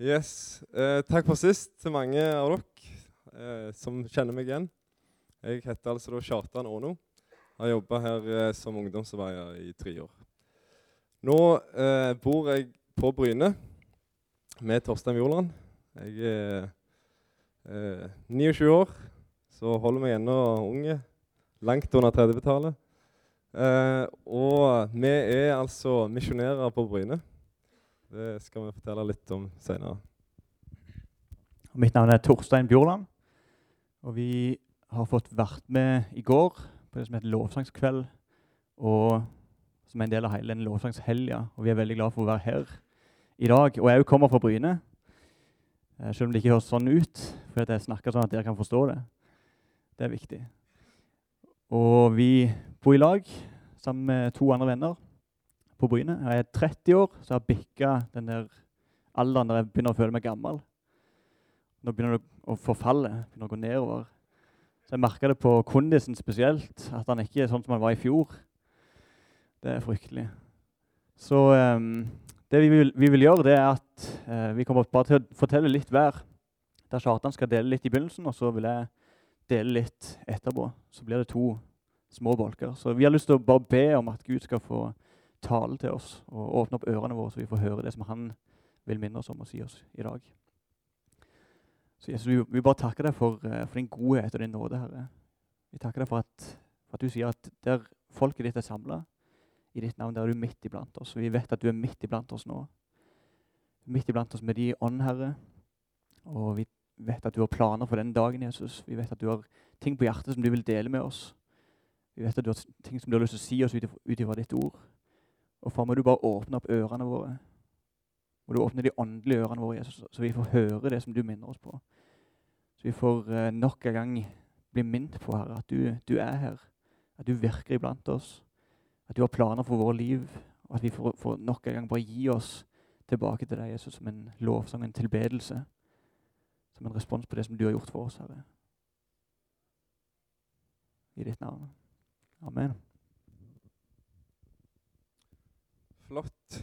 Yes. Eh, takk for sist til mange av dere eh, som kjenner meg igjen. Jeg heter altså da Kjartan Åno. Har jobba her eh, som ungdomsarbeider i tre år. Nå eh, bor jeg på Bryne med Torstein Mjorland. Jeg er eh, 29 år, så holder meg ennå unge. Langt under 30-tallet. Eh, og vi er altså misjonærer på Bryne. Det skal vi fortelle litt om senere. Mitt navn er Torstein Bjorland. Og vi har fått vært med i går på det som heter lovsangskveld. Og som er en del av hele den lovsangshelga. Og vi er veldig glad for å være her i dag. Og jeg kommer fra Bryne. Eh, selv om det ikke høres sånn ut, for jeg snakker sånn at dere kan forstå det. Det er viktig. Og vi bor i lag sammen med to andre venner på Bryne. Jeg er 30 år, så jeg har bikka den der alderen der jeg begynner å føle meg gammel. Nå begynner det å forfalle, begynner å gå nedover. Så jeg merka det på kondisen spesielt, at han ikke er sånn som han var i fjor. Det er fryktelig. Så um, det vi vil, vi vil, gjøre, det er at uh, vi kommer bare til å fortelle litt hver. Der Kjartan skal dele litt i begynnelsen, og så vil jeg dele litt etterpå. Så blir det to små bolker. Så vi har lyst til å bare be om at Gud skal få tale til oss og åpne opp ørene våre, så vi får høre det som han vil minne oss om og si oss i dag. Så Jesus, vi, vi bare takker deg for, eh, for, din godhet og din nåde, Herre. Vi takker deg for at, for at du sier at der folket ditt er samla i ditt navn, der er du midt iblant oss. Vi vet at du er midt iblant oss nå. Midt iblant oss med de ånd, Herre. Og vi vet at du har planer for den dagen, Jesus. Vi vet at du har ting på hjertet som du vil dele med oss. Vi vet at du har ting som du har lyst til å si oss ut ifra ditt ord. Og far, må du bare åpne opp ørene våre. Må du åpne de åndelige ørene våre, Jesus, så vi får høre det som du minner oss på. Så vi får uh, nok en gang bli minnet på, Herre, at du, du, er her. At du virker iblant oss. At du har planer for vårt liv. Og at vi får, får nok en gang bare gi oss tilbake til deg, Jesus, som en lovsang, en tilbedelse. Som en respons på det som du har gjort for oss, Herre. I ditt navn. Amen. Flott.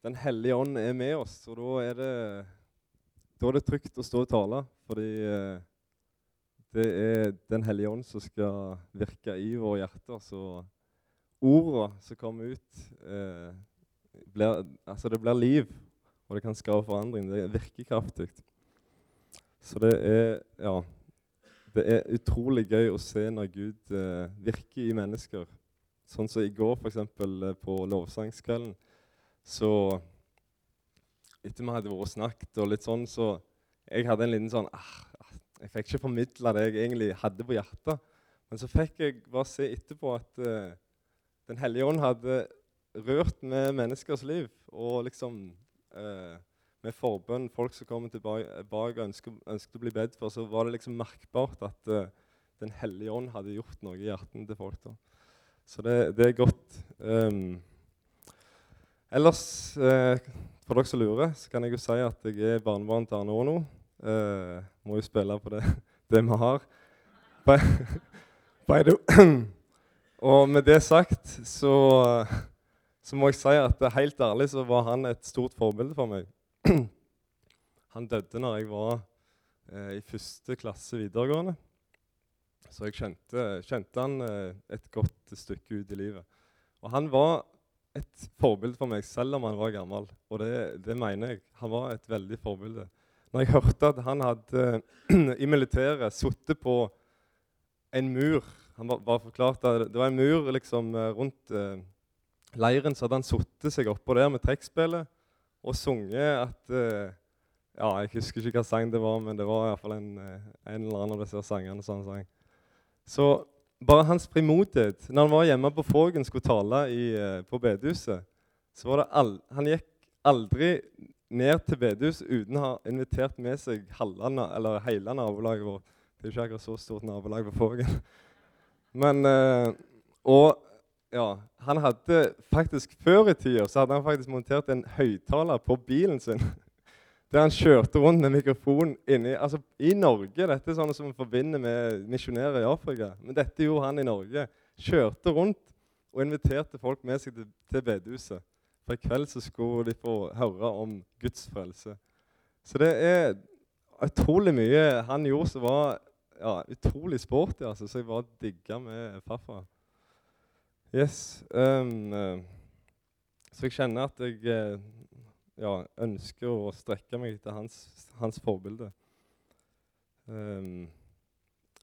Den hellige ånd er med oss, og da er det, da er det trygt å stå og tale. Fordi eh, det er Den hellige ånd som skal virke i våre hjerter. Så ordene som kommer ut eh, blir, altså Det blir liv, og det kan skape forandring. Det virker kraftig. Så det er Ja. Det er utrolig gøy å se når Gud eh, virker i mennesker. Sånn som i går, f.eks. Eh, på lovsangskvelden. Så etter vi hadde vært snakket og litt sånn, så jeg hadde en liten sånn ah, ah Jeg fikk ikke formidla det jeg egentlig hadde på hjertet. Men så fikk jeg bare se etterpå at uh, Den hellige ånd hadde rørt med menneskers liv. Og liksom uh, med forbønn, folk som kommer tilbake og ønsker, ønsker, å bli bedt for, så var det liksom merkbart at uh, Den hellige ånd hadde gjort noe i hjertene til folk. da. Så det, det er godt. Um, ellers, uh, for dere som lurer, så kan jeg jo si at jeg er barnebarn til Arne Aano. Uh, må jo spille på det, det vi har. Og med det sagt så, så, må jeg si at helt ærlig så var han et stort forbilde for meg. Han døde når jeg var eh, i første klasse videregående. Så jeg kjente, kjente han eh, et godt stykke ut i livet. Og han var et forbilde for meg, selv om han var gammel. Og det, det mener jeg. Han var et veldig forbilde. Når jeg hørte at han hadde i militæret sittet på en mur Han bare forklarte at det var en mur liksom, eh, rundt eh, leiren, så hadde han sittet seg oppå der med trekkspillet og sunget at eh, Ja, jeg husker ikke hva sang det var, men det var iallfall en, en eller annen av disse sangene som han sang. Så bare hans frimodighet Når han var hjemme på Fågen skulle tale i, uh, på bedehuset, så var det all, han gikk aldri ned til bedehuset uten å ha invitert med seg halvene, eller hele nabolaget vårt. Det er ikke akkurat så stort nabolag på Fågen. Men, uh, og ja, han hadde faktisk Før i tida hadde han faktisk montert en høyttaler på bilen sin der han kjørte rundt med mikrofon inni altså I Norge. Dette er sånn som vi forbinder med misjonærer i Afrika. Men dette gjorde han i Norge. Kjørte rundt og inviterte folk med seg til, til bedehuset For i kveld så skulle de få høre om Guds frelse. Så det er utrolig mye han gjorde som var ja, utrolig sporty, altså, så jeg bare digga med farfar. Yes. Um, uh, så jeg kjenner at jeg uh, ja, ønsker å strekke meg etter hans, hans forbilde. Um,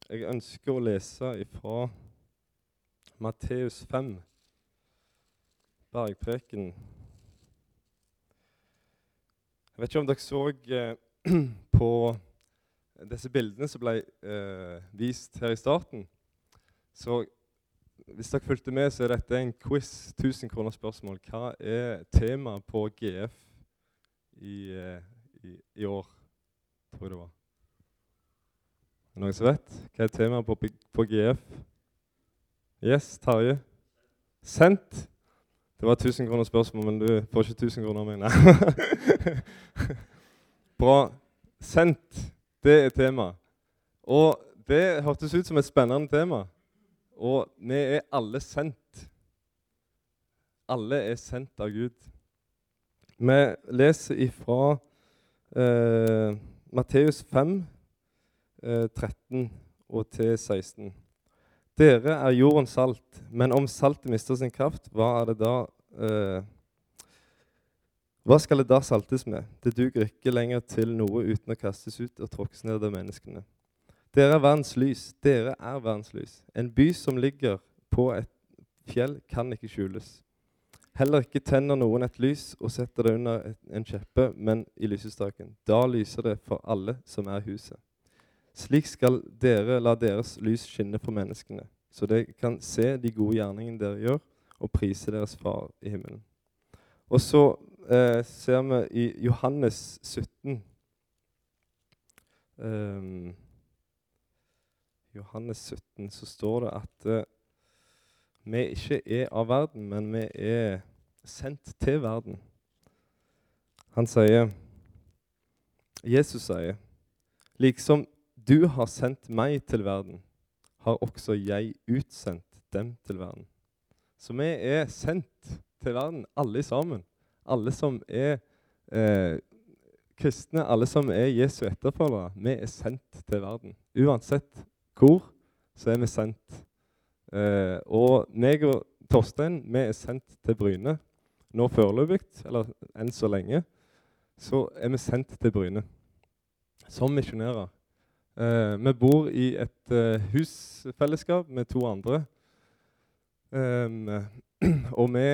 jeg ønsker å lese ifra Matteus 5, bergpreken. Jeg vet ikke om dere så uh, på disse bildene som ble uh, vist her i starten. Så hvis dere fulgte med, så er dette en quiz. 1000 kroner spørsmål. Hva er temaet på GF i, uh, i, i år, tror jeg det var? Noen som vet? Hva er temaet på, på GF? Yes, Tarjei. Sendt. Det var 1000 kroner spørsmål, men du får ikke 1000 kroner av. Bra. Sendt, det er tema. Og det hørtes ut som et spennende tema. Og vi er alle sendt. Alle er sendt av Gud. Vi leser ifra eh, Matteus 5, eh, 13 og til 16. Dere er jordens salt, men om saltet mister sin kraft, hva er det da eh, Hva skal det da saltes med? Det duger ikke lenger til noe uten å kastes ut og tråkkes ned av menneskene. Dere er verdens lys. Dere er verdens lys. En by som ligger på et fjell, kan ikke skjules. Heller ikke tenner noen et lys og setter det under en kjeppe, men i lysestaken. Da lyser det for alle som er i huset. Slik skal dere la deres lys skinne for menneskene, så de kan se de gode gjerningene dere gjør, og prise deres far i himmelen. Og så eh, ser vi i Johannes 17 um, Johannes 17 så står det at eh, vi ikke er av verden, men vi er sendt til verden. Han sier Jesus sier liksom du har sendt meg til verden, har også jeg utsendt dem til verden. Så vi er sendt til verden, alle sammen. Alle som er eh, kristne, alle som er Jesu etterfølgere. Vi er sendt til verden. Uansett hvor, så er vi sendt. Eh, og meg og Torstein vi er sendt til Bryne. Nå foreløpig, eller enn så lenge, så er vi sendt til Bryne som misjonærer. Eh, vi bor i et eh, husfellesskap med to andre. Um, og vi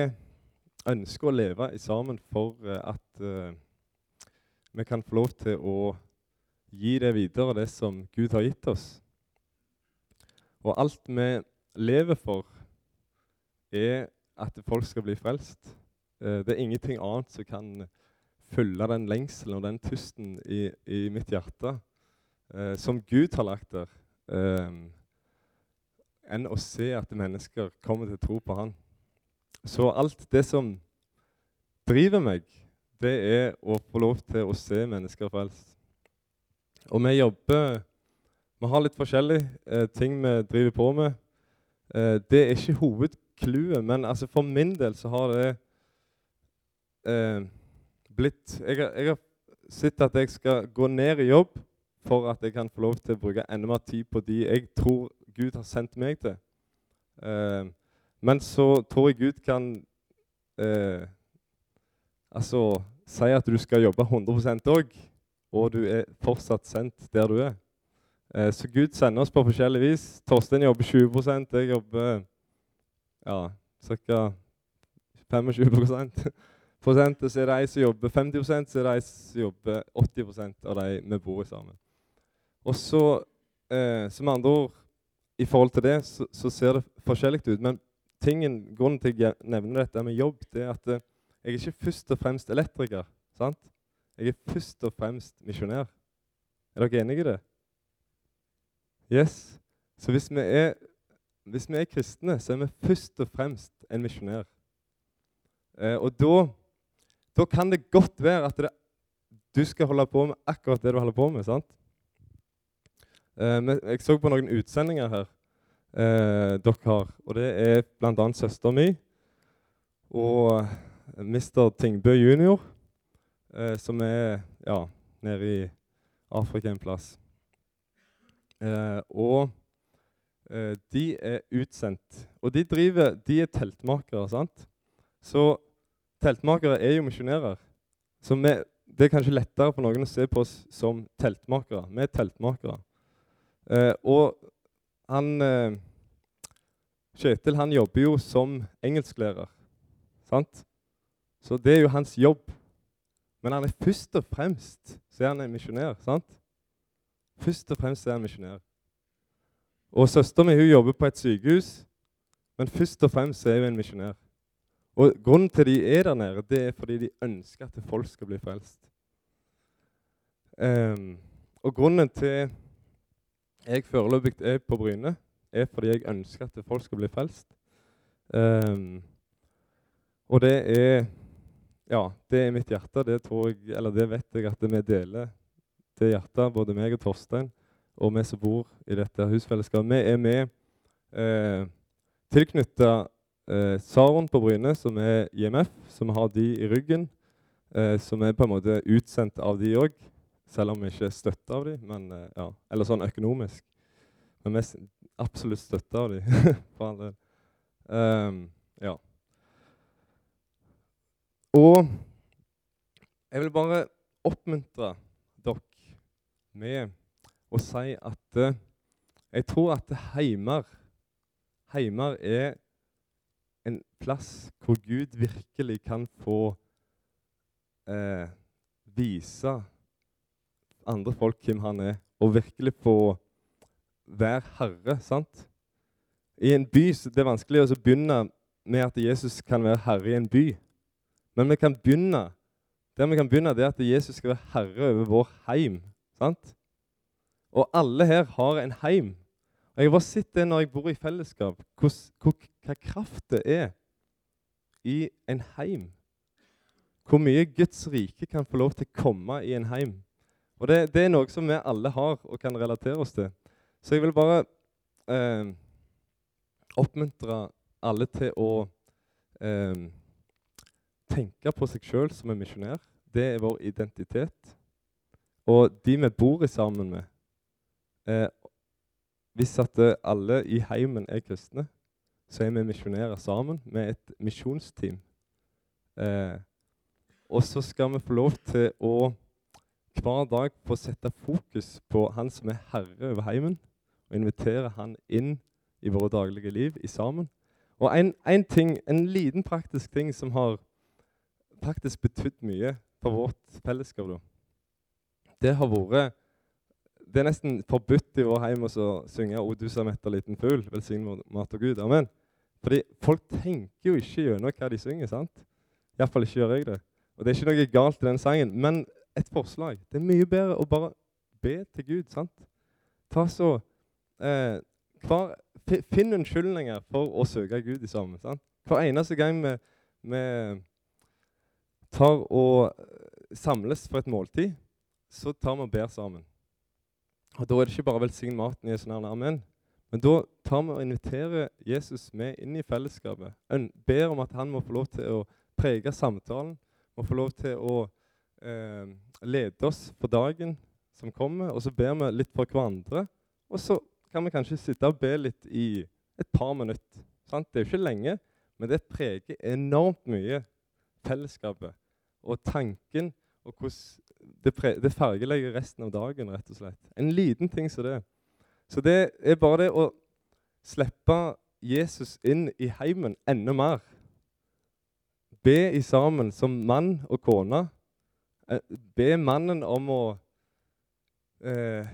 ønsker å leve sammen for uh, at vi kan få lov til å gi det videre, det som Gud har gitt oss. Og alt vi lever for, er at folk skal bli frelst. det er ingenting annet som kan fylle den lengselen og den tysten i, i mitt hjerte eh, som Gud har lagt der, eh, enn å se at mennesker kommer til å tro på Han. Så alt det som driver meg, det er å få lov til å se mennesker frelst. Og vi jobber Vi har litt forskjellige eh, ting vi driver på med. Eh, det er ikke hovedclouet, men altså for min del så har det eh, blitt jeg jeg har sett at jeg skal gå ned i jobb for at jeg kan få lov til å bruke enda mer tid på de jeg tror Gud har sendt meg til. Uh, men så tror jeg Gud kan uh, altså si at du skal jobbe 100% òg, og du er fortsatt sendt der du er. Uh, så Gud sender oss på forskjellig vis. Torstein jobber 20 jeg jobber ja, ca. 25 prosent, så er det ei som jobber 50 så er det ei som jobber 80% av de vi bor sammen. Og så, eh, som andre ord, i forhold til det, så, så ser det forskjellig ut. Men tingen, grunnen til at jeg nevner dette med jobb, det er at eh, jeg er ikke først og fremst elektriker. sant? Jeg er først og fremst misjonær. Er dere enige i det? Yes. Så hvis vi er, hvis vi er kristne, så er vi først og fremst en misjonær. Eh, og da, da kan det godt være at det, du skal holde på med akkurat det du holder på med. sant? Uh, jeg så på noen utsendinger her eh, dere har. Og det er bl.a. søsteren min og Mr. Tingbø jr., eh, som er ja, nede i Afrika en plass. Eh, og eh, de er utsendt. Og de driver, de er teltmakere, sant? Så teltmakere er jo misjonærer. Så vi, det er kanskje lettere for noen å se på oss som teltmakere. Vi er teltmakere. Eh, og han eh, Kjetil han jobber jo som engelsklærer. Sant? Så det er jo hans jobb. Men han er først og fremst så er han en misjonær. sant? Først og fremst er han misjonær. Og Søstera mi jobber på et sykehus, men først og fremst er hun en misjonær. Og Grunnen til de er der nede, det er fordi de ønsker at folk skal bli frelst. Um, og grunnen til jeg foreløpig er på Bryne, er fordi jeg ønsker at folk skal bli frelst. Um, og det er ja, det er mitt hjerte. Det tror jeg, eller det vet jeg at vi deler det hjertet, både meg og Torstein, og vi som bor i dette husfellesskapet. Vi er med eh, tilknytta eh, Saron på Bryne, som er IMF, som har de i ryggen. Eh, som er på en måte utsendt av de òg, selv om vi ikke er støtta av de, men, eh, ja, Eller sånn økonomisk. Men vi er absolutt støtta av de, for all del. Um, ja. Og jeg vil bare oppmuntre med å si at uh, jeg tror at heimer Heimer er en plass hvor Gud virkelig kan få uh, vise andre folk hvem han er, og virkelig få være herre. sant? I en by så det er vanskelig å begynne med at Jesus kan være herre i en by. Men vi kan begynne der vi kan begynne, det er at Jesus skal være herre over vår heim. Sant? Og alle her har en heim. Og Jeg bare sitter når jeg bor i fellesskap, hva kraft det er i en heim. Hvor mye Guds rike kan få lov til å komme i en heim. Og det, det er noe som vi alle har og kan relatere oss til. Så jeg vil bare eh, oppmuntre alle til å eh, tenke på seg sjøl som en misjonær. Det er vår identitet. Og de vi bor sammen med eh, Hvis at alle i heimen er kristne, så er vi misjonærer sammen med et misjonsteam. Eh, og så skal vi få lov til å hver dag få sette fokus på han som er herre over heimen, og invitere han inn i våre daglige liv i sammen. Og en, en, ting, en liten praktisk ting som har faktisk betydd mye for vårt fellesskap. da. Det har vært Det er nesten forbudt i vår hjem å synge 'O du som etter liten fugl', velsign mat og Gud. Amen. Fordi folk tenker jo ikke gjennom hva de synger. sant? Iallfall ikke gjør jeg det. Og det er ikke noe galt i den sangen, men et forslag. Det er mye bedre å bare be til Gud. sant? Ta så eh, hver, Finn unnskyldninger for å søke Gud i sammen. sant? Hver eneste gang vi, vi tar og eh, samles for et måltid, så tar vi og ber sammen. Og Da er det ikke bare 'velsign maten' i Jesu amen. Men da tar vi og inviterer Jesus med inn i fellesskapet. Ber om at han må få lov til å prege samtalen, må få lov til å eh, lede oss for dagen som kommer. Og så ber vi litt for hverandre. Og så kan vi kanskje sitte og be litt i et par minutter. Sant? Det er jo ikke lenge, men det preger enormt mye fellesskapet og tanken og hvordan det, det fargelegger resten av dagen, rett og slett. En liten ting som det. Så det er bare det å slippe Jesus inn i heimen enda mer. Be i sammen som mann og kone. Eh, be mannen om å eh,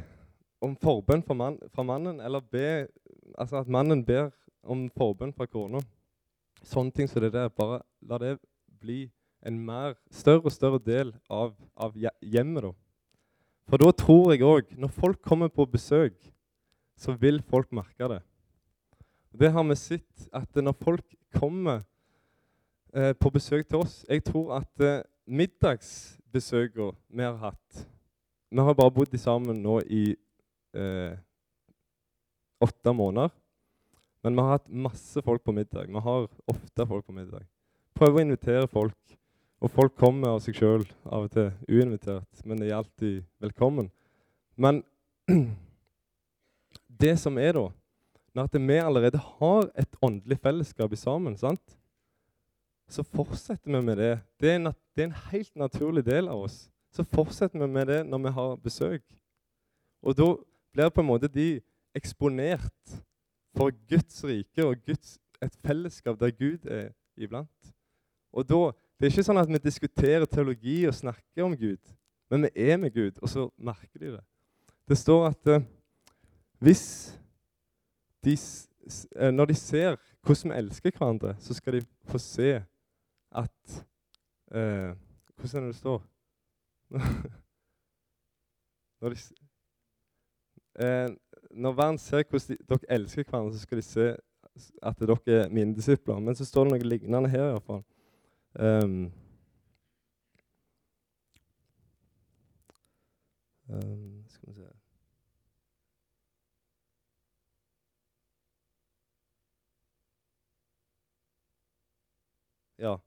om forbønn fra, man, fra, mannen, eller be altså at mannen ber om forbønn fra kona. Sånne ting som det der. Bare la det bli en mer, større og større del av, av hjemmet. Da. For da tror jeg òg Når folk kommer på besøk, så vil folk merke det. Det har vi sett at når folk kommer eh, på besøk til oss Jeg tror at eh, middagsbesøkene vi har hatt Vi har bare bodd sammen nå i eh, åtte måneder. Men vi har hatt masse folk på middag. Vi har ofte folk på middag prøver å invitere folk. Og folk kommer av seg sjøl, av og til uinvitert, men de er alltid velkommen. Men det som er, da, når at vi allerede har et åndelig fellesskap sammen, sant? så fortsetter vi med det. Det er, det er, en helt naturlig del av oss. Så fortsetter vi med det når vi har besøk. Og da blir på en måte de eksponert for Guds rike og Guds, et fellesskap der Gud er iblant. Og da, Det er ikke sånn at vi diskuterer teologi og snakker om Gud, men vi er med Gud, og så merker de det. Det står at uh, hvis de, uh, Når de ser hvordan vi elsker hverandre, så skal de få se at uh, Hvordan er det det står? når, de, når verden ser hvordan de, dere elsker hverandre, så skal de se at dere er mine disipler. Men så står det noe lignende her iallfall. Um, um, skal vi se Ja.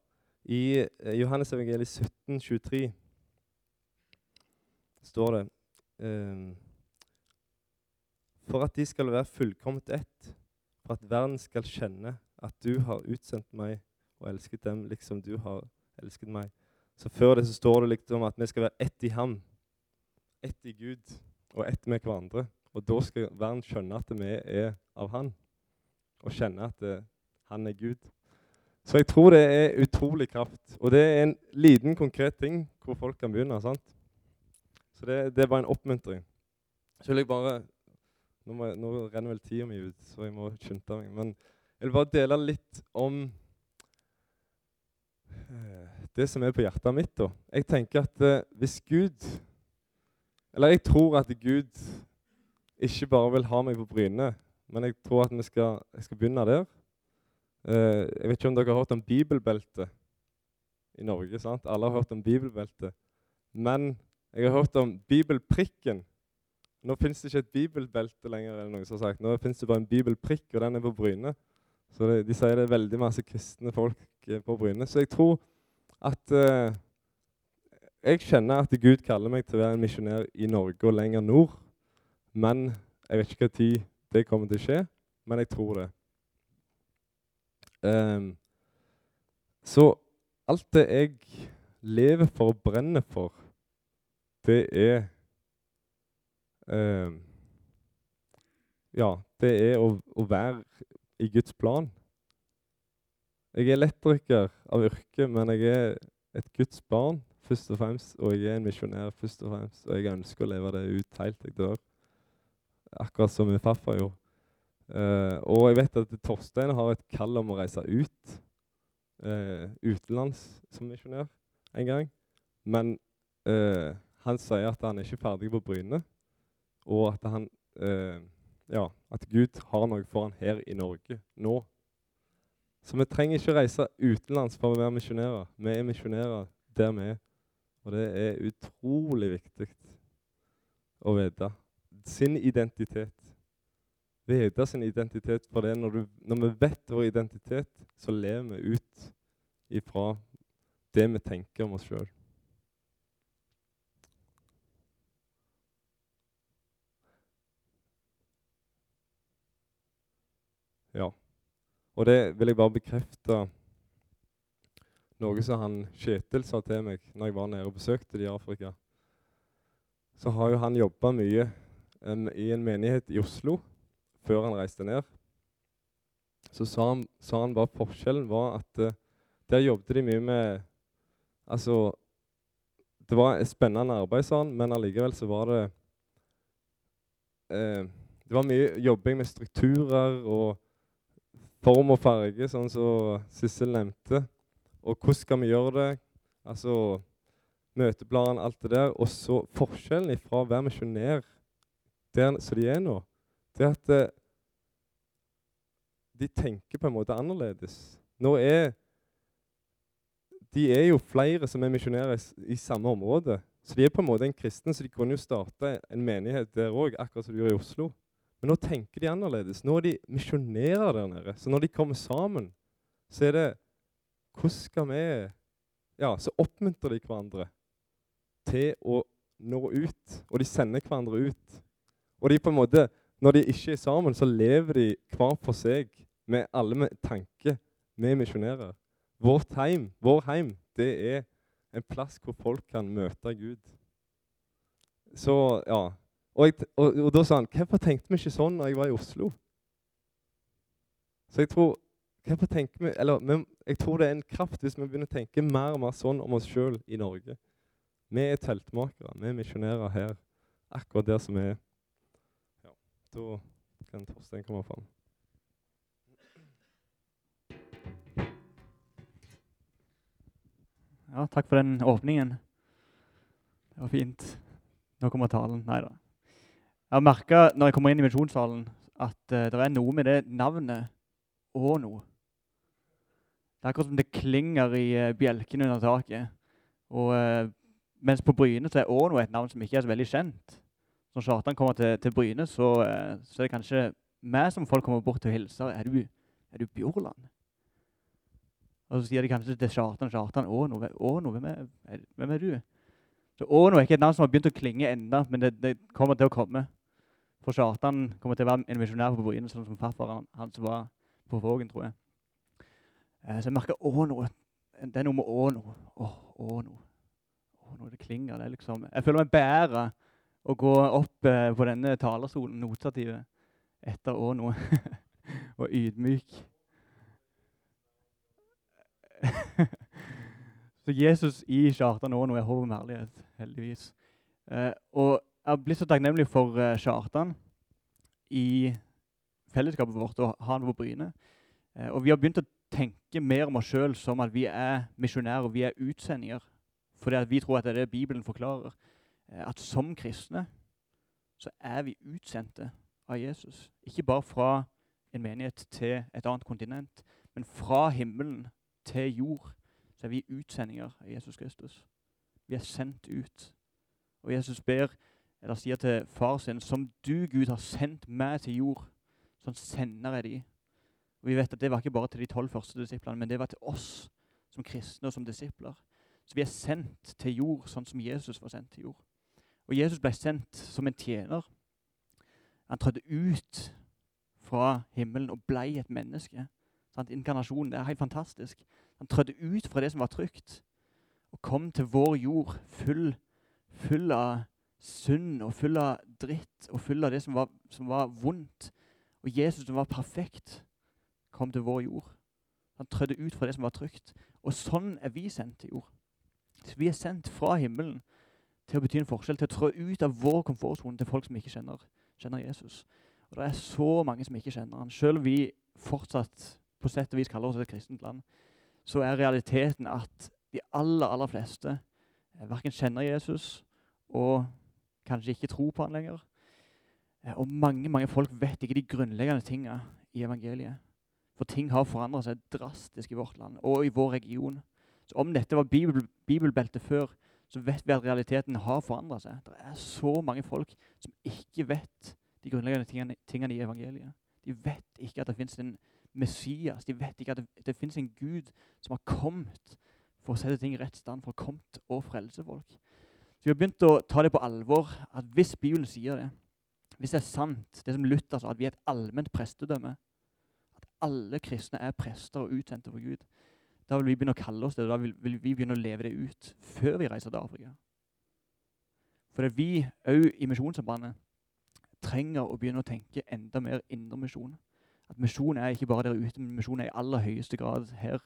I uh, Johannes evangeliet 17, 23 står det um, For at de skal være fullkomment ett, for at verden skal kjenne at du har utsendt meg og elsket dem liksom du har elsket meg. Så før det så står det liksom at vi skal være ett i ham, ett i Gud og ett med hverandre. Og da skal verden skjønne at vi er av Han, og kjenne at det, han er Gud. Så jeg tror det er utrolig kraft. Og det er en liten, konkret ting hvor folk kan begynne. sant? Så det, det er bare en oppmuntring. Så vil jeg bare nå, jeg, nå renner vel tida mi ut, så jeg må skynde meg. Men jeg vil bare dele litt om eh, det som er på hjertet mitt. da. Jeg tenker at eh, hvis Gud Eller jeg tror at Gud ikke bare vil ha meg på brynet, men jeg tror at skal, jeg skal begynne der. Eh, jeg vet ikke om dere har hørt om bibelbeltet i Norge. sant? Alle har hørt om bibelbeltet. Men jeg har hørt om bibelprikken. Nå fins det ikke et bibelbelte lenger. eller noe som sagt. Nå fins det bare en bibelprikk, og den er på Bryne. Så det, De sier det er veldig masse kristne folk eh, på Bryne. Så jeg tror at uh, Jeg kjenner at Gud kaller meg til å være en misjonær i Norge og lenger nord. Men jeg vet ikke tid det kommer til å skje. Men jeg tror det. Um, så alt det jeg lever for og brenner for, det er um, Ja, det er å, å, være i Guds plan. Jeg er elektriker av yrke, men jeg er et Guds barn først og fremst. Og jeg er en misjonær først og fremst, og jeg ønsker å leve det ut helt til jeg dør. Akkurat som min farfar gjorde. Uh, og jeg vet at Torstein har et kall om å reise ut uh, utenlands som misjonær en gang. Men uh, han sier at han er ikke ferdig på Bryne, og at, han, at Gud har noe for han her i Norge nå. Så vi trenger ikke reise utenlands for å være misjonærer. Vi er misjonærer der vi er. Og det er utrolig viktig å vite sin identitet vite sin identitet for det. Når, du, når, vi vet vår identitet, så lever vi ut ifra det vi tenker om oss sjøl. Ja. Og det vil jeg bare bekrefte noe som han Kjetil sa til meg når jeg var nede og besøkte de i Afrika. Så har jo han jobba mye um, i en menighet i Oslo før han reiste ned, så sa han, sa han bare forskjellen var at uh, der jobbet de mye med Altså Det var et spennende arbeid, sa han, men allikevel så var det uh, Det var mye jobbing med strukturer og form og farge, sånn som Sissel nevnte. Og hvordan skal vi gjøre det? Altså møteplan, alt det der. Og så forskjellen fra å være misjonær der som de er nå, det er at eh, de tenker på en måte annerledes. Nå er De er jo flere som er misjonærer i, i, samme område. Så de er på en måte en kristen, så de kunne jo starte en menighet der òg, akkurat som de gjør i Oslo. Men nå tenker de annerledes. Nå er de misjonærer der nede. Så når de kommer sammen, så er det hvordan skal vi Ja, så oppmuntrer de hverandre til å nå ut. Og de sender hverandre ut. Og de på en måte, når de ikke er sammen, så lever de hver for seg med alle med tanke Vi misjonærer. Vårt heim, vår heim, det er en plass hvor folk kan møte Gud. Så, ja. Og, jeg, og, og da sa han Hvorfor tenkte vi ikke sånn når jeg var i Oslo? Så jeg tror hvorfor tenker vi, eller, men jeg tror det er en kraft hvis vi begynner å tenke mer og mer sånn om oss sjøl i Norge. Vi er teltmakere, vi er misjonærer her, akkurat der som vi er. Ja, da kan Torstein komme fram. Ja, takk for den åpningen. Det var fint. Nå kommer talen. Nei da. Jeg har merka når jeg kommer inn i misjonssalen, at uh, det er noe med det navnet Åno. Det er akkurat som det klinger i uh, bjelkene under taket. Og, uh, mens på Bryne så er Åno et navn som ikke er så veldig kjent. Når Kjartan kommer til, til Bryne, så, så, er det kanskje meg som folk kommer bort til å hilse. Er du, er du Bjorland? Og så sier de kanskje til Kjartan Kjartan, Åno, Åno hvem, er, hvem er du? Så Åno er ikke et navn som har begynt å klinge enda, men det, det kommer til å komme. For Kjartan kommer til å være en misjonær på Bryne, sånn som farfaren hans var på Vågen, tror jeg. Eh, så jeg merker å noe. Det er noe med å noe. Åh, Å noe, det klinger. det liksom... Jeg føler meg bedre å gå opp eh, på denne talerstolen, notativet, etter å noe. og ydmyk. så Jesus i Kjartan nå er håp om herlighet, heldigvis. Eh, og jeg har blitt så takknemlig for uh, Kjartan i fellesskapet vårt og han på Bryne. Uh, og vi har begynt å tenke mer om oss sjøl som at vi er misjonærer, vi er utsendinger. Fordi vi tror at det er det Bibelen forklarer. Uh, at som kristne så er vi utsendte av Jesus. Ikke bare fra en menighet til et annet kontinent, men fra himmelen til jord, så er vi utsendinger av Jesus Kristus. Vi er sendt ut. Og Jesus ber, eller sier til far sin, som du, Gud, har sendt meg til jord, sånn sender jeg de. Og Vi vet at det var ikke bare til de tolv første disiplene, men det var til oss som kristne og som disipler. Så vi er sendt til jord, sånn som Jesus var sendt til jord. Og Jesus ble sendt som en tjener. Han trådte ut fra himmelen og ble et menneske. Sant? Inkarnasjonen det er helt fantastisk. Han trådte ut fra det som var trygt, og kom til vår jord full, full av synd og full av dritt og full av det som var, som var vondt. Og Jesus, som var perfekt, kom til vår jord. Han trødde ut fra det som var trygt. Og sånn er vi sendt til jord. Så vi er sendt fra himmelen til å bety en forskjell, til å trå ut av vår komfortsone til folk som ikke kjenner, kjenner Jesus. Og det er så mange som ikke kjenner han. Selv vi fortsatt på sett og vis kaller oss et kristent land, så er realiteten at de aller, aller fleste eh, verken kjenner Jesus og kanskje ikke tror på han lenger. Eh, og mange mange folk vet ikke de grunnleggende tingene i evangeliet. For ting har forandret seg drastisk i vårt land og i vår region. Så Om dette var bibel, bibelbeltet før, så vet vi at realiteten har forandret seg. Det er så mange folk som ikke vet de grunnleggende tingene, tingene i evangeliet. De vet ikke at det fins en Messias. De vet ikke at det, det fins en Gud som har kommet for å sette ting i rett stand, for å komme og frelse folk. Så Vi har begynt å ta det på alvor at hvis Bibelen sier det, hvis det er sant, det som Luther sa, at vi er et allment prestedømme, at alle kristne er prester og utsendte for Gud, da vil vi begynne å kalle oss det, og da vil, vil vi begynne å leve det ut før vi reiser til Afrika. For det vi òg i Misjonssambandet trenger å begynne å tenke enda mer indremisjon at misjon er ikke bare der ute, men misjon er i aller høyeste grad her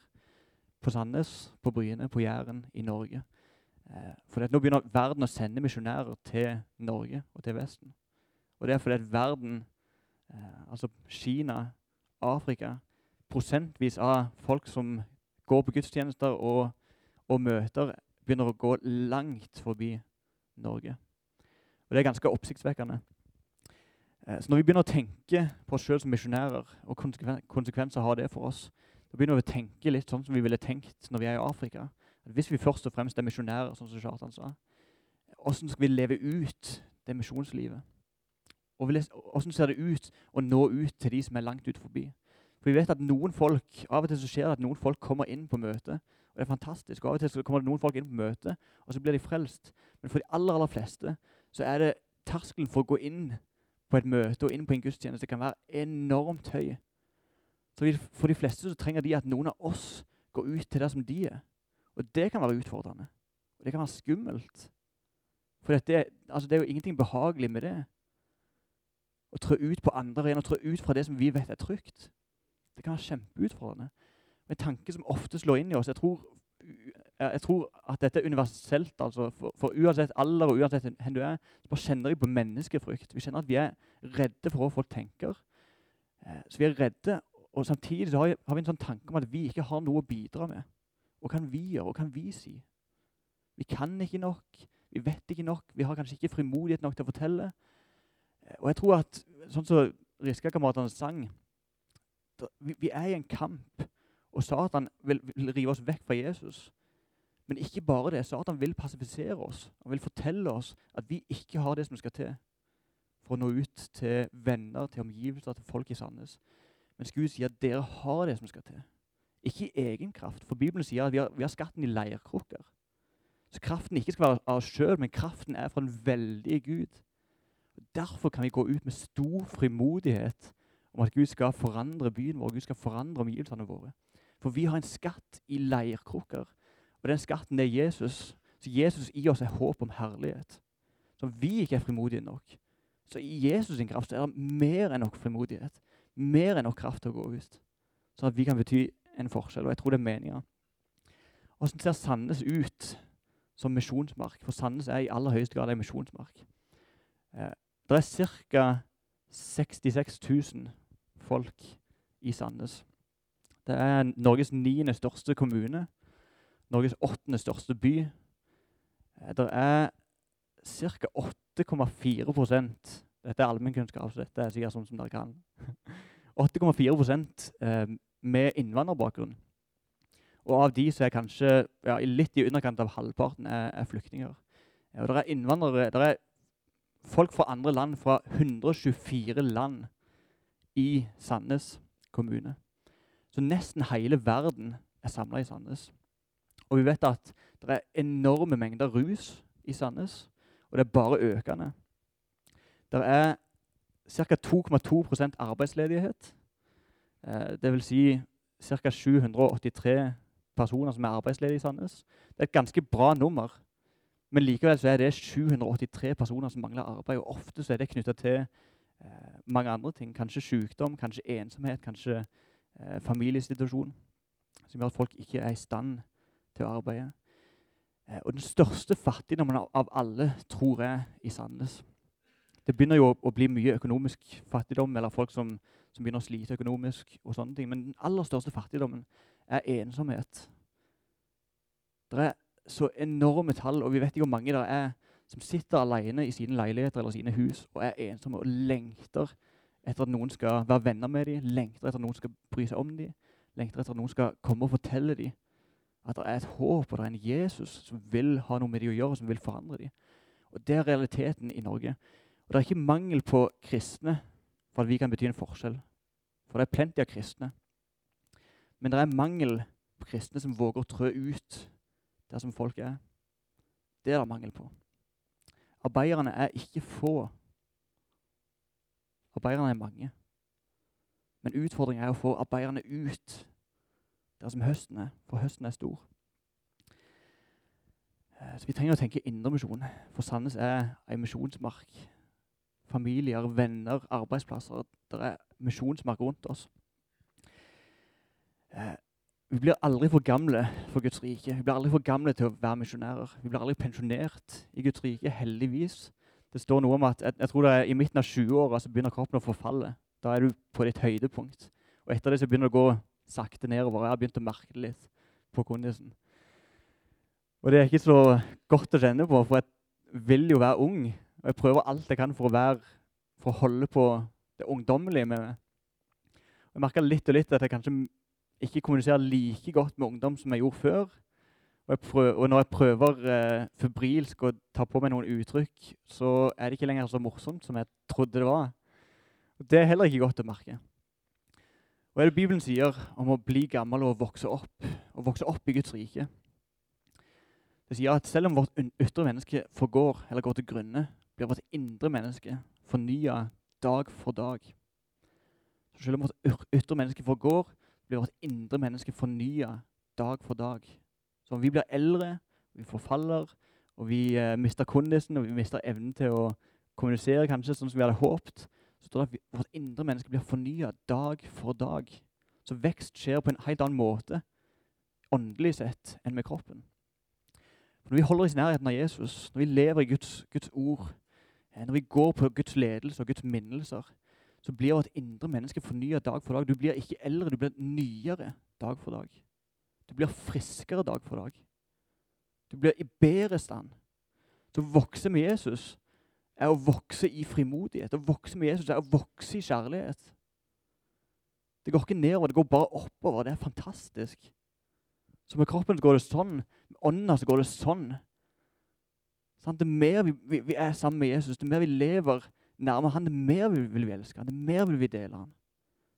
på Sandnes, på Bryne, på Jæren, i Norge. Eh, for nå begynner verden å sende misjonærer til Norge og til Vesten. Og det er fordi at verden, eh, altså Kina, Afrika, prosentvis av folk som går på gudstjenester og, og møter, begynner å gå langt forbi Norge. Og det er ganske oppsiktsvekkende. Eh, så når vi begynner å tenke på oss sjøl som misjonærer, og konsekvenser har det for oss, da begynner vi å tenke litt sånn som vi ville tenkt når vi er i Afrika. Hvis vi først og fremst er misjonærer, sånn som Kjartan sa, hvordan skal vi leve ut det misjonslivet? Og hvordan ser det ut å nå ut til de som er langt ut forbi? For vi vet at noen folk, Av og til så skjer det at noen folk kommer inn på møte. Og det er fantastisk. og Av og til så kommer det noen folk inn på møte, og så blir de frelst. Men for de aller aller fleste så er det terskelen for å gå inn på et møte og inn på en gudstjeneste kan være enormt høy. Så For de fleste så trenger de at noen av oss går ut til der som de er. Og det kan være utfordrende. Og det kan være skummelt. For det, altså det er jo ingenting behagelig med det. Å trå ut på andre arenaer, trå ut fra det som vi vet er trygt. Det kan være kjempeutfordrende. En tanke som ofte slår inn i oss. Jeg tror, jeg tror at dette er universelt. altså for, for, uansett alder og uansett hvem du er, så bare kjenner vi på menneskefrykt. Vi kjenner at vi er redde for hva folk tenker. Eh, så vi er redde, og samtidig har vi, har vi en sånn tanke om at vi ikke har noe å bidra med. Hva kan vi gjøre? Hva kan vi si? Vi kan ikke nok. Vi vet ikke nok. Vi har kanskje ikke frimodighet nok til å fortelle. Eh, og jeg tror at, sånn som Riskakameratene sang vi, er i en kamp, og Satan vil, vil, rive oss vekk fra Jesus. Men ikke bare det. Satan vil passifisere oss. Han vil fortelle oss at vi ikke har det som skal til for å nå ut til venner, til omgivelser, til folk i Sandnes. Men Gud sier at dere har det som skal til. Ikke i egen kraft. For Bibelen sier at vi har, vi har skatten i leirkrukker. Så kraften ikke skal være av oss sjøl, men kraften er fra den veldige Gud. Derfor kan vi gå ut med stor frimodighet om at Gud skal forandre byen vår, Gud skal forandre omgivelsene våre. For vi har en skatt i leirkrukker, og den skatten er Jesus. Så Jesus i oss er håp om herlighet. Som vi ikke er frimodige nok. Så i Jesus sin kraft er det mer enn nok frimodighet. Mer enn nok kraft til å gå ut. Sånn at vi kan bety en forskjell. Og jeg tror det er meninga. Hvordan ser Sandnes ut som misjonsmark? For Sandnes er i aller høyeste grad en misjonsmark. Eh, det er ca. 66 000 folk i Sandnes. Det er Norges niende største kommune. Norges åttende største by. Eh, det er ca. 8,4 Dette er allmennkunnskap, så dette er sikkert sånn som dere kan. 8,4 eh, med innvandrerbakgrunn. Og av de så er kanskje ja, litt i underkant av halvparten er, er flyktninger. Og det er innvandrere, det er folk fra andre land, fra 124 land i Sandnes kommune. Så nesten hele verden er samla i Sandnes. Og vi vet at det er enorme mengder rus i Sandnes, og det er bare økende. Det er ca. 2,2% arbeidsledighet. Eh, det vil si ca. 783 personer som er arbeidsledige i Sandnes. Det er et ganske bra nummer. Men likevel er det 783 personer som mangler arbeid. og Ofte er det knytta til eh, mange andre ting. Kanskje sykdom, kanskje ensomhet, kanskje eh, familiesituasjon. Som gjør at folk ikke er i stand til å arbeide. Eh, og den største fattigdommen av, alle, tror jeg, i Sandnes Det begynner jo å, bli mye økonomisk fattigdom, eller folk som, som begynner å slite økonomisk. og sånne ting. Men den aller største fattigdommen er ensomhet. Det er så enorme tall, og vi vet ikke hvor mange det er som sitter alene i sine leiligheter eller sine hus og er ensomme og lengter etter at noen skal være venner med dem, lengter etter at noen skal bry seg om dem, lengter etter at noen skal komme og fortelle dem at det er et håp og det er en Jesus som vil ha noe med dem å gjøre, som vil forandre dem. Og Det er realiteten i Norge. Og Det er ikke mangel på kristne for at vi kan bety en forskjell. For det er plenty av kristne. Men det er mangel på kristne som våger å trø ut der som folk er. Det er det mangel på. Arbeiderne er ikke få. Arbeiderne er mange. Men utfordringen er å få arbeiderne ut der som høsten er, for høsten er stor. Eh, så Vi trenger å tenke indremisjon, for Sandnes er ei misjonsmark. Familier, venner, arbeidsplasser. Det er misjonsmark rundt oss. Eh, vi blir aldri for gamle for Guds rike. Vi blir aldri for gamle til å være misjonærer. Vi blir aldri pensjonert i Guds rike, heldigvis. Det står noe om at jeg, jeg tror det er i midten av 20-åra så begynner kroppen å forfalle. Da er du på ditt høydepunkt. Og etter det så begynner det å gå sakte nedover. Jeg har begynt å merke det litt på kondisen. Og det er ikke så godt å kjenne på, for jeg vil jo være ung. Og jeg prøver alt jeg kan for å, være, for å holde på det ungdommelige med meg. Jeg merker litt og litt at jeg kanskje ikke kommuniserer like godt med ungdom som jeg gjorde før. Og, prøver, og når jeg prøver eh, febrilsk å ta på meg noen uttrykk, så er det ikke lenger så morsomt som jeg trodde det var. Og det er heller ikke godt å merke. Hva er det Bibelen sier om å bli gammel og vokse opp? Å vokse opp i Guds rike. Det sier at selv om vårt ytre menneske forgår eller går til grunne, blir vårt indre menneske fornya dag for dag. Så selv om vårt ytre menneske forgår, blir vårt indre menneske fornya dag for dag. Så om vi blir eldre, vi forfaller, og vi eh, mister kondisen, og vi mister evnen til å kommunisere kanskje sånn som vi hadde håpet, så står det at vi, vårt indre menneske blir fornya dag for dag. Så vekst skjer på en helt annen måte åndelig sett enn med kroppen. For når vi holder oss i nærheten av Jesus, når vi lever i Guds, Guds ord, når vi går på Guds ledelse og Guds minnelser, så blir vårt indre menneske fornya dag for dag. Du blir ikke eldre, du blir nyere dag for dag. Du blir friskere dag for dag. Du blir i bedre stand. Så å vokse med Jesus er å vokse i frimodighet. Å vokse med Jesus er å vokse i kjærlighet. Det går ikke nedover, det går bare oppover. Det er fantastisk. Så med kroppen går det sånn. Med ånda går det sånn. Det mer vi, vi, vi, er sammen med Jesus, det mer vi lever nærmere han, det mer vil, vil vi elske han, det mer vil vi dele han.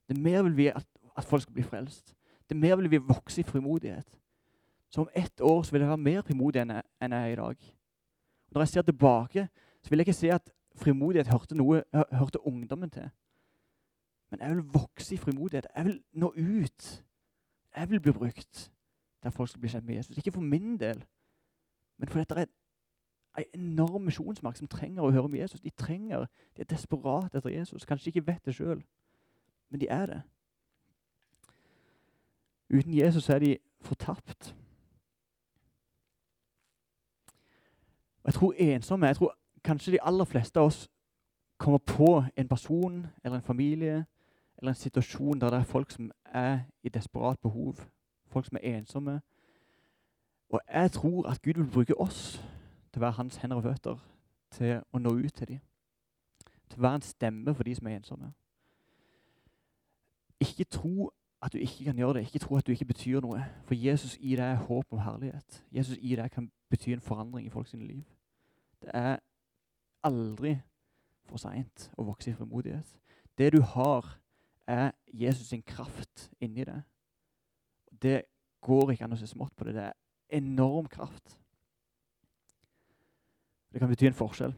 Det mer vil vi at, at folk skal bli frelst. Det mer vil vi vokse i frimodighet. Så om ett år så vil jeg være mer frimodig enn jeg, enn jeg er i dag. Og når jeg ser tilbake, så vil jeg ikke se at frimodighet hørte, noe, hørte ungdommen til. Men jeg vil vokse i frimodighet. Jeg vil nå ut. Jeg vil bli brukt der folk skal bli kjent med Jesus. Ikke for min del, men for dette er en enorm misjonsmakt som trenger å høre om Jesus. De trenger, de er desperate etter Jesus. Kanskje ikke vet det sjøl, men de er det. Uten Jesus er de fortapt. Og jeg tror ensomme, jeg tror kanskje de aller fleste av oss kommer på en person eller en familie eller en situasjon der det er folk som er i desperat behov folk som er ensomme. Og jeg tror at Gud vil bruke oss til å være hans hender og føtter, til å nå ut til dem. Til å være en stemme for de som er ensomme. Ikke tro at du ikke kan gjøre det. Ikke tro at du ikke betyr noe. For Jesus i deg er håp om herlighet. Jesus i deg kan bety en forandring i folks liv. Det er aldri for seint å vokse i frimodighet. Det du har, er Jesus sin kraft inni deg. Det går ikke an å se smått på det. Det er enorm kraft. Det kan bety en forskjell.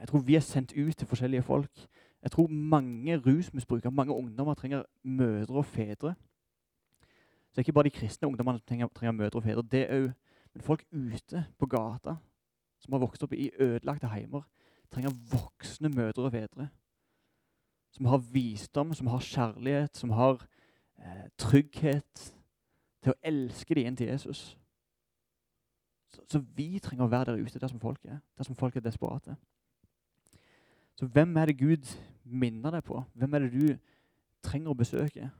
Jeg tror vi er sendt ut til forskjellige folk. Jeg tror mange rusmisbrukere, mange ungdommer trenger mødre og fedre. Så det er ikke bare de kristne ungdommene som trenger, trenger mødre og fedre. det er jo, Men folk ute på gata som har vokst opp i ødelagte heimer, trenger voksne mødre og fedre. Som har visdom, som har kjærlighet, som har eh, trygghet, til å elske dem inn til Jesus. Så, så, vi trenger å være der ute der som folk er. Der som folk er desperate. Så hvem er det Gud minner deg på? Hvem er det du trenger å besøke?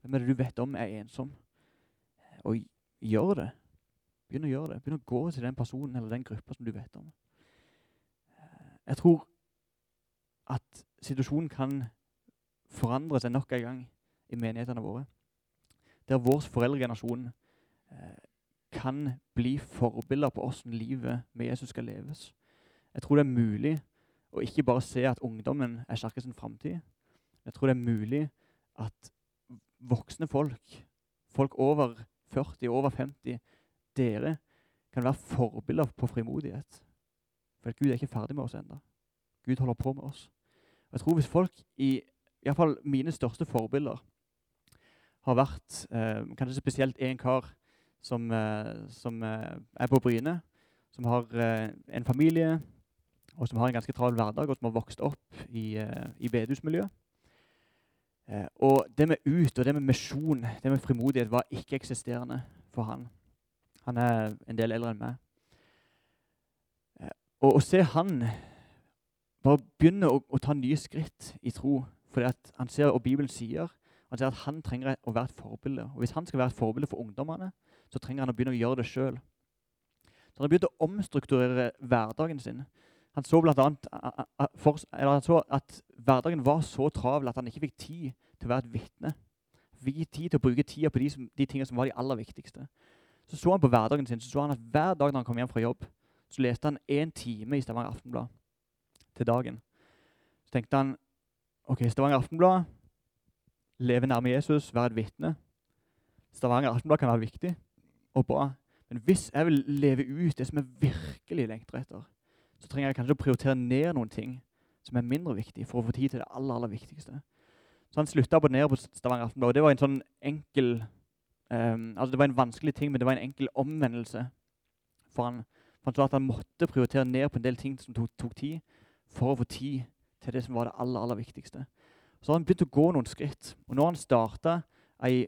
Hvem er det du vet om er ensom? Og gjør det. Begynn å gjøre det. Begynn å gå til den personen eller den gruppa som du vet om. Jeg tror at situasjonen kan forandre seg nok en gang i menighetene våre der vår foreldregenerasjon eh, kan bli forbilder på hvordan livet med Jesus skal leves. Jeg tror det er mulig å ikke bare se at ungdommen er kirkens framtid. Jeg tror det er mulig at voksne folk, folk over 40, over 50, dere kan være forbilder på frimodighet. For Gud er ikke ferdig med oss ennå. Gud holder på med oss. Jeg tror hvis folk i Iallfall mine største forbilder har vært eh, kanskje spesielt én kar som, eh, som eh, er på Bryne, som har eh, en familie, og som har en ganske travel hverdag, og som har vokst opp i, i bedehusmiljøet. Og det med ut og det med misjon, det med frimodighet, var ikke-eksisterende for han. Han er en del eldre enn meg. og å se han bare begynne å, å, ta nye skritt i tro, fordi han ser hva Bibelen sier, han ser at han trenger å være et forbilde. Og Hvis han skal være et forbilde for ungdommene, så trenger han å begynne å gjøre det sjøl. Så han har begynt å omstrukturere hverdagen sin. Han så, blant annet, han så at hverdagen var så travel at han ikke fikk tid til å være et vitne. Fikk tid til å bruke tida på de, som, de tingene som var de aller viktigste. Så så han på hverdagen sin, så så han at hver dag når han kom hjem fra jobb, så leste han én time i Stavanger Aftenblad til dagen. Så tenkte han ok, Stavanger Aftenblad leve nærme Jesus, være et vitne. Stavanger Aftenblad kan være viktig og bra. Men hvis jeg vil leve ut det som jeg virkelig lengter etter, så trenger jeg kanskje å prioritere ned noen ting som er mindre viktig, for å få tid til det aller, aller viktigste. Så han slutta å abonnere på Stavanger Aftenblad. og Det var en sånn enkel um, altså Det var en vanskelig ting, men det var en enkel omvendelse for han. For han sa at han måtte prioritere ned på en del ting som tok, tok tid, for å få tid til det som var det aller, aller viktigste. Så har han begynt å gå noen skritt. Og når han starta ei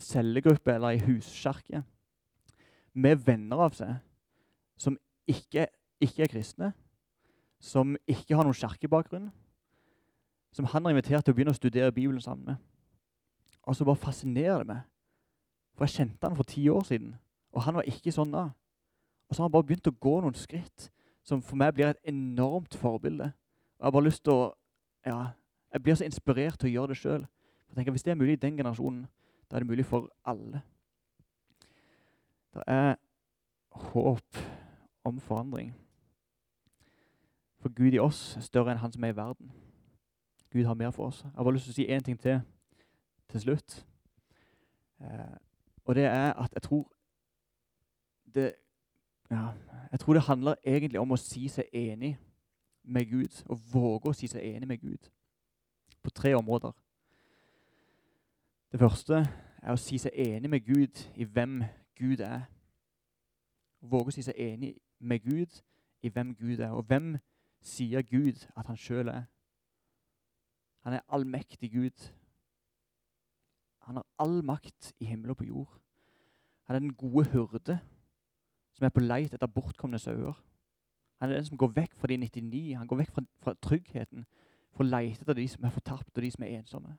cellegruppe eller ei huskirke med venner av seg som ikke, ikke, er kristne, som ikke har noen kirkebakgrunn, som han har invitert til å begynne å studere Bibelen sammen med. Og så bare fascinerer det meg. For jeg kjente han for ti år siden, og han var ikke sånn da. Og så har han bare begynt å gå noen skritt som for meg blir et enormt forbilde. Og jeg har bare lyst til å ja, Jeg blir så inspirert til å gjøre det sjøl. Hvis det er mulig i den generasjonen, da er det mulig for alle. Det er håp om forandring. For Gud i oss er større enn han som er i verden. Gud har mer for oss. Jeg har bare lyst til å si én ting til til slutt. Eh, og det er at jeg tror det, ja, jeg tror det handler egentlig om å si seg enig med Gud. Å våge å si seg enig med Gud på tre områder. Det første er å si seg enig med Gud i hvem Gud er. Våge å si seg enig med Gud i hvem Gud er. Og hvem sier Gud at han sjøl er? Han er allmektig Gud. Han har all makt i himmel og på jord. Han er den gode hyrde som er på leit etter bortkomne sauer. Han er den som går vekk fra de 99. Han går vekk fra, fra tryggheten for å leite etter de som er fortapt, og de som er ensomme.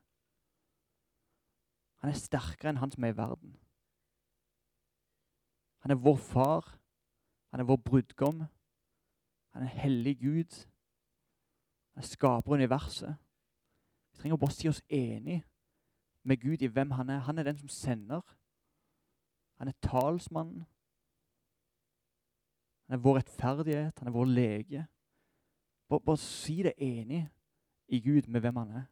Han er sterkere enn han som er i verden. Han er vår far. Han er vår brudgom. Han er hellig Gud. Han skaper universet. Vi trenger bare å si oss enig med Gud i hvem han er. Han er den som sender. Han er talsmannen. Han er vår rettferdighet. Han er vår lege. Bare, bare si det enig i Gud med hvem han er.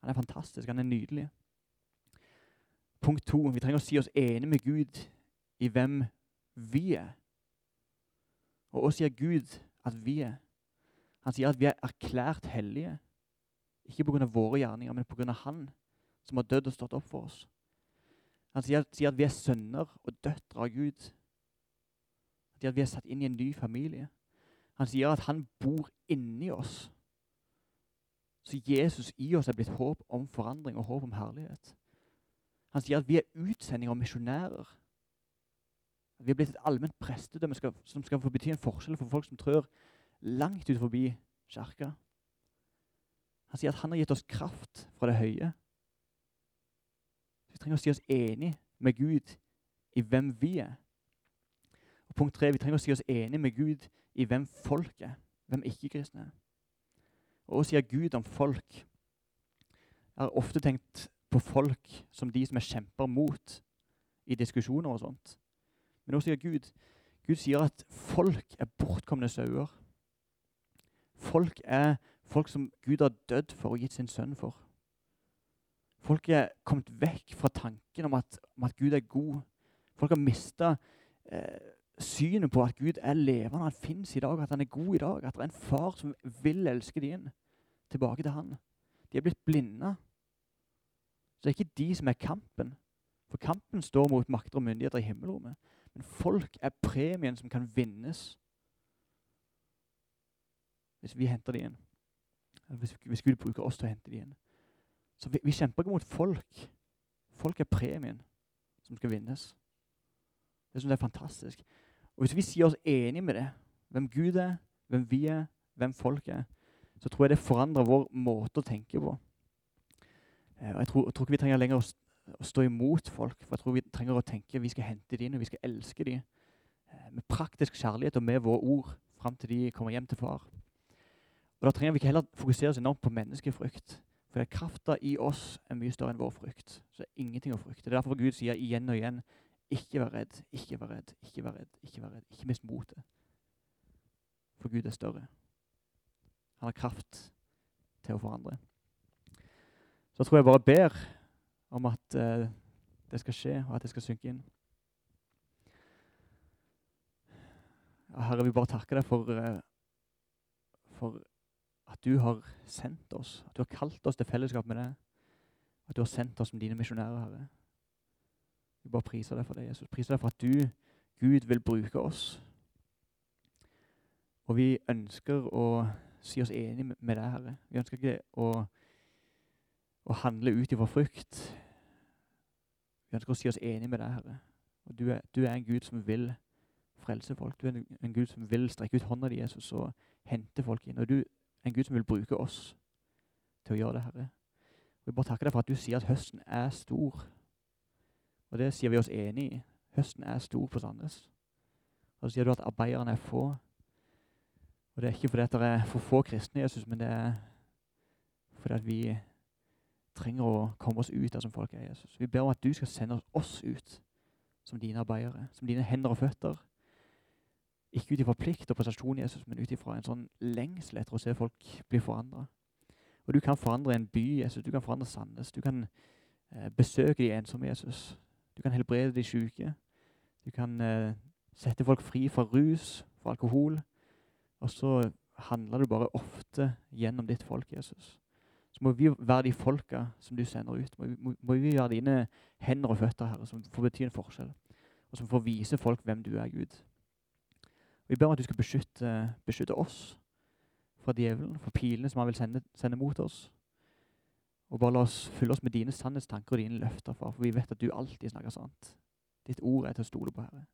Han er fantastisk. Han er nydelig. Punkt to. Vi trenger å si oss enig med Gud i hvem vi er. Og hva sier Gud at vi er? Han sier at vi er erklært hellige. Ikke pga. våre gjerninger, men pga. Han som har dødd og stått opp for oss. Han sier, sier, at vi er sønner og døtre av Gud. Han sier at vi er satt inn i en ny familie. Han sier at han bor inni oss. Så Jesus i oss er blitt håp om forandring og håp om herlighet. Han sier at vi er utsendinger og misjonærer. Vi er blitt et allment prestedømme som skal få bety en forskjell for folk som trør langt ut forbi kirka. Han sier at han har gitt oss kraft fra det høye. Vi trenger å si oss enig med Gud i hvem vi er. Og punkt tre, Vi trenger å si oss enig med Gud i hvem folk er, hvem ikke-kristne er. Og hva sier Gud om folk? Jeg har ofte tenkt på folk som de som er kjemper mot i diskusjoner og sånt. Men nå sier Gud Gud sier at folk er bortkomne sauer. Folk er folk som Gud har dødd for og gitt sin sønn for. Folk er kommet vekk fra tanken om at, om at Gud er god. Folk har mista eh, synet på at Gud er levende, han fins i dag, at han er god i dag. At det er en far som vil elske dem inn tilbake til han. De er blitt blinde. Så det er ikke de som er kampen. For kampen står mot makter og myndigheter i himmelrommet. Men folk er premien som kan vinnes hvis vi henter dem inn. Hvis, hvis, Gud bruker oss til å hente dem inn. Så vi, vi kjemper ikke mot folk. Folk er premien som skal vinnes. Det syns jeg er fantastisk. Og Hvis vi sier oss enige med det, hvem Gud er, hvem vi er, hvem folk er, så tror jeg det forandrer vår måte å tenke på. Eh, og jeg tror, jeg tror ikke vi trenger lenger å, å, stå imot folk, for jeg tror vi trenger å tenke vi skal hente dem og vi skal elske dem eh, med praktisk kjærlighet og med våre ord fram til de kommer hjem til far. Og Da trenger vi ikke heller fokusere oss enormt på menneskefrykt. For krafta i oss er mye større enn vår frykt. Så det er ingenting å frykte. Det er derfor Gud sier igjen og igjen ikke vær redd, ikke vær redd, ikke vær redd. Ikke vær redd, ikke mist motet. For Gud er større. Han har kraft til å forandre. Så tror jeg bare ber om at eh, det skal skje, og at det skal synke inn. Herre, vi bare takker deg for, eh, for at du har sendt oss, at du har kalt oss til fellesskap med deg, at du har sendt oss som dine misjonærer, Herre. Vi bare priser deg for det, Jesus. Priser deg for at du, Gud, vil bruke oss. Og vi ønsker å si oss enig med deg, Herre. Vi ønsker ikke å, å handle ut ifra frykt. Vi ønsker å si oss enig med deg, Herre. Og du er, du er en Gud som vil frelse folk. Du er en, en Gud som vil strekke ut hånda di, Jesus, og hente folk inn. Og du er en Gud som vil bruke oss til å gjøre det, Herre. Og Jeg bare takker deg for at du sier at høsten er stor. Og det sier vi oss enig i. Høsten er stor på Sandnes. Og så sier du at arbeiderne er få. Og det er ikke fordi det er for få kristne, Jesus, men det er fordi at vi trenger å komme oss ut der som folk er, Jesus. Vi ber om at du skal sende oss ut som dine arbeidere, som dine hender og føtter. Ikke ut ifra plikt og prestasjon, Jesus, men ut ifra en sånn lengsel etter å se folk bli forandra. Og du kan forandre en by, Jesus. Du kan forandre Sandnes. Du kan eh, besøke de ensomme, Jesus. Du kan helbrede de syke. Du kan eh, sette folk fri fra rus, fra alkohol. Og så handler du bare ofte gjennom ditt folk, Jesus. Så må vi være de folka som du sender ut. Må, vi- må, må vi være dine hender og føtter, Herre, som får bety en forskjell. Og som får vise folk hvem du er, Gud. Vi ber om at du skal beskytte, beskytte oss fra djevelen, fra pilene som han vil sende, sende mot oss. Og bare la oss fylle oss med dine sannhetstanker og dine løfter, far, for vi vet at du alltid snakker sant. Ditt ord er til å stole på, Herre.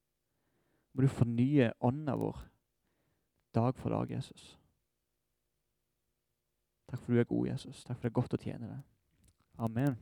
Må du fornye ånda vår dag for dag, Jesus. Takk for du er god, Jesus. Takk for det er godt å tjene deg. Amen.